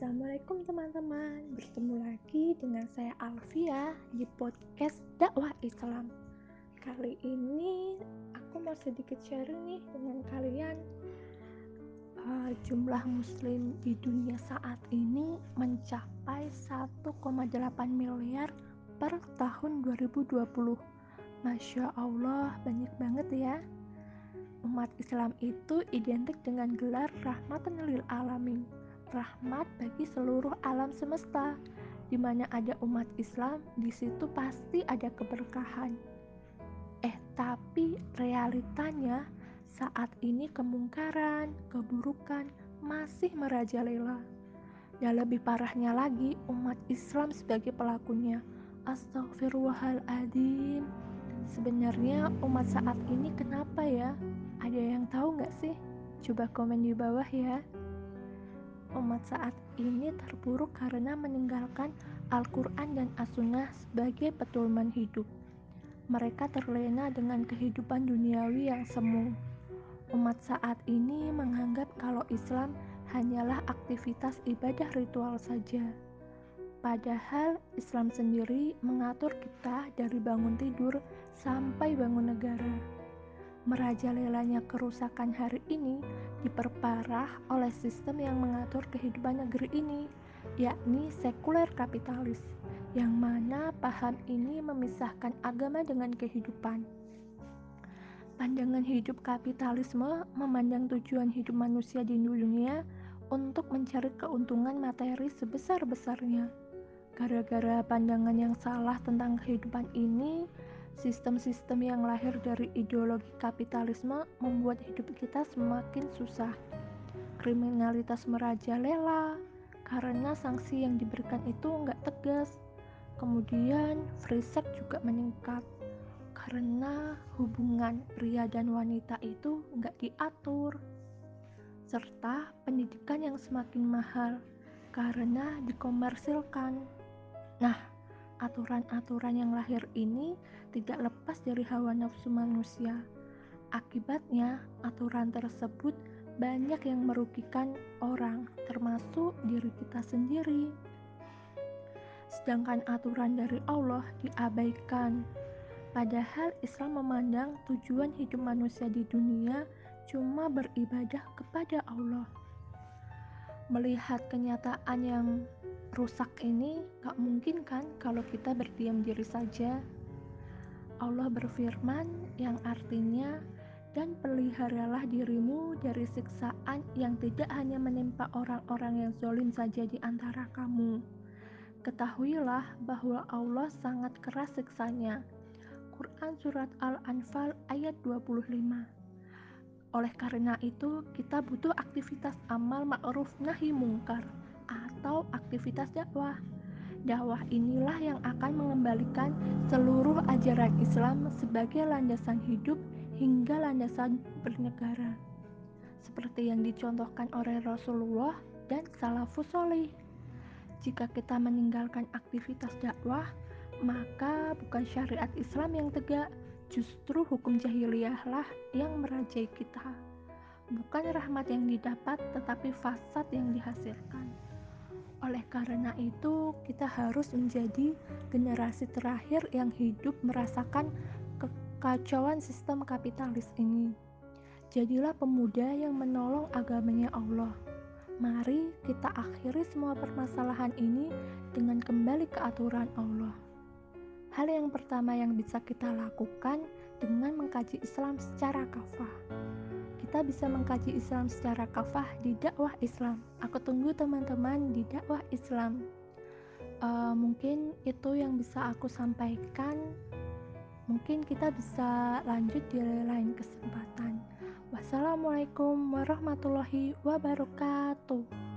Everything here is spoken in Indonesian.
Assalamualaikum teman-teman. Bertemu lagi dengan saya Alfia di podcast dakwah Islam. Kali ini aku mau sedikit sharing nih dengan kalian uh, Jumlah muslim di dunia saat ini mencapai 1,8 miliar per tahun 2020 Masya Allah banyak banget ya. Umat Islam itu identik dengan gelar rahmatan lil alamin rahmat bagi seluruh alam semesta. Di mana ada umat Islam, di situ pasti ada keberkahan. Eh, tapi realitanya saat ini kemungkaran, keburukan masih merajalela. Dan lebih parahnya lagi, umat Islam sebagai pelakunya. Astagfirullahaladzim. Sebenarnya umat saat ini kenapa ya? Ada yang tahu nggak sih? Coba komen di bawah ya umat saat ini terpuruk karena meninggalkan Al-Quran dan As-Sunnah sebagai pedoman hidup. Mereka terlena dengan kehidupan duniawi yang semu. Umat saat ini menganggap kalau Islam hanyalah aktivitas ibadah ritual saja. Padahal Islam sendiri mengatur kita dari bangun tidur sampai bangun negara merajalelanya kerusakan hari ini diperparah oleh sistem yang mengatur kehidupan negeri ini, yakni sekuler kapitalis, yang mana paham ini memisahkan agama dengan kehidupan. Pandangan hidup kapitalisme memandang tujuan hidup manusia di dunia untuk mencari keuntungan materi sebesar-besarnya. Gara-gara pandangan yang salah tentang kehidupan ini, Sistem-sistem yang lahir dari ideologi kapitalisme membuat hidup kita semakin susah. Kriminalitas merajalela karena sanksi yang diberikan itu nggak tegas. Kemudian free sex juga meningkat karena hubungan pria dan wanita itu nggak diatur. Serta pendidikan yang semakin mahal karena dikomersilkan. Nah, aturan-aturan yang lahir ini tidak lepas dari hawa nafsu manusia. Akibatnya, aturan tersebut banyak yang merugikan orang, termasuk diri kita sendiri. Sedangkan aturan dari Allah diabaikan. Padahal Islam memandang tujuan hidup manusia di dunia cuma beribadah kepada Allah. Melihat kenyataan yang rusak ini gak mungkin kan kalau kita berdiam diri saja. Allah berfirman yang artinya dan peliharalah dirimu dari siksaan yang tidak hanya menimpa orang-orang yang zolim saja di antara kamu. Ketahuilah bahwa Allah sangat keras siksanya. Quran Surat Al-Anfal ayat 25 Oleh karena itu, kita butuh aktivitas amal ma'ruf nahi mungkar aktivitas dakwah. Dakwah inilah yang akan mengembalikan seluruh ajaran Islam sebagai landasan hidup hingga landasan bernegara. Seperti yang dicontohkan oleh Rasulullah dan salafus soleh. Jika kita meninggalkan aktivitas dakwah, maka bukan syariat Islam yang tegak, justru hukum jahiliyahlah yang merajai kita. Bukan rahmat yang didapat, tetapi fasad yang dihasilkan. Oleh karena itu, kita harus menjadi generasi terakhir yang hidup merasakan kekacauan sistem kapitalis ini. Jadilah pemuda yang menolong agamanya Allah. Mari kita akhiri semua permasalahan ini dengan kembali ke aturan Allah. Hal yang pertama yang bisa kita lakukan dengan mengkaji Islam secara kafah kita bisa mengkaji Islam secara kafah di dakwah Islam. Aku tunggu teman-teman di dakwah Islam. Uh, mungkin itu yang bisa aku sampaikan. Mungkin kita bisa lanjut di lain kesempatan. Wassalamualaikum warahmatullahi wabarakatuh.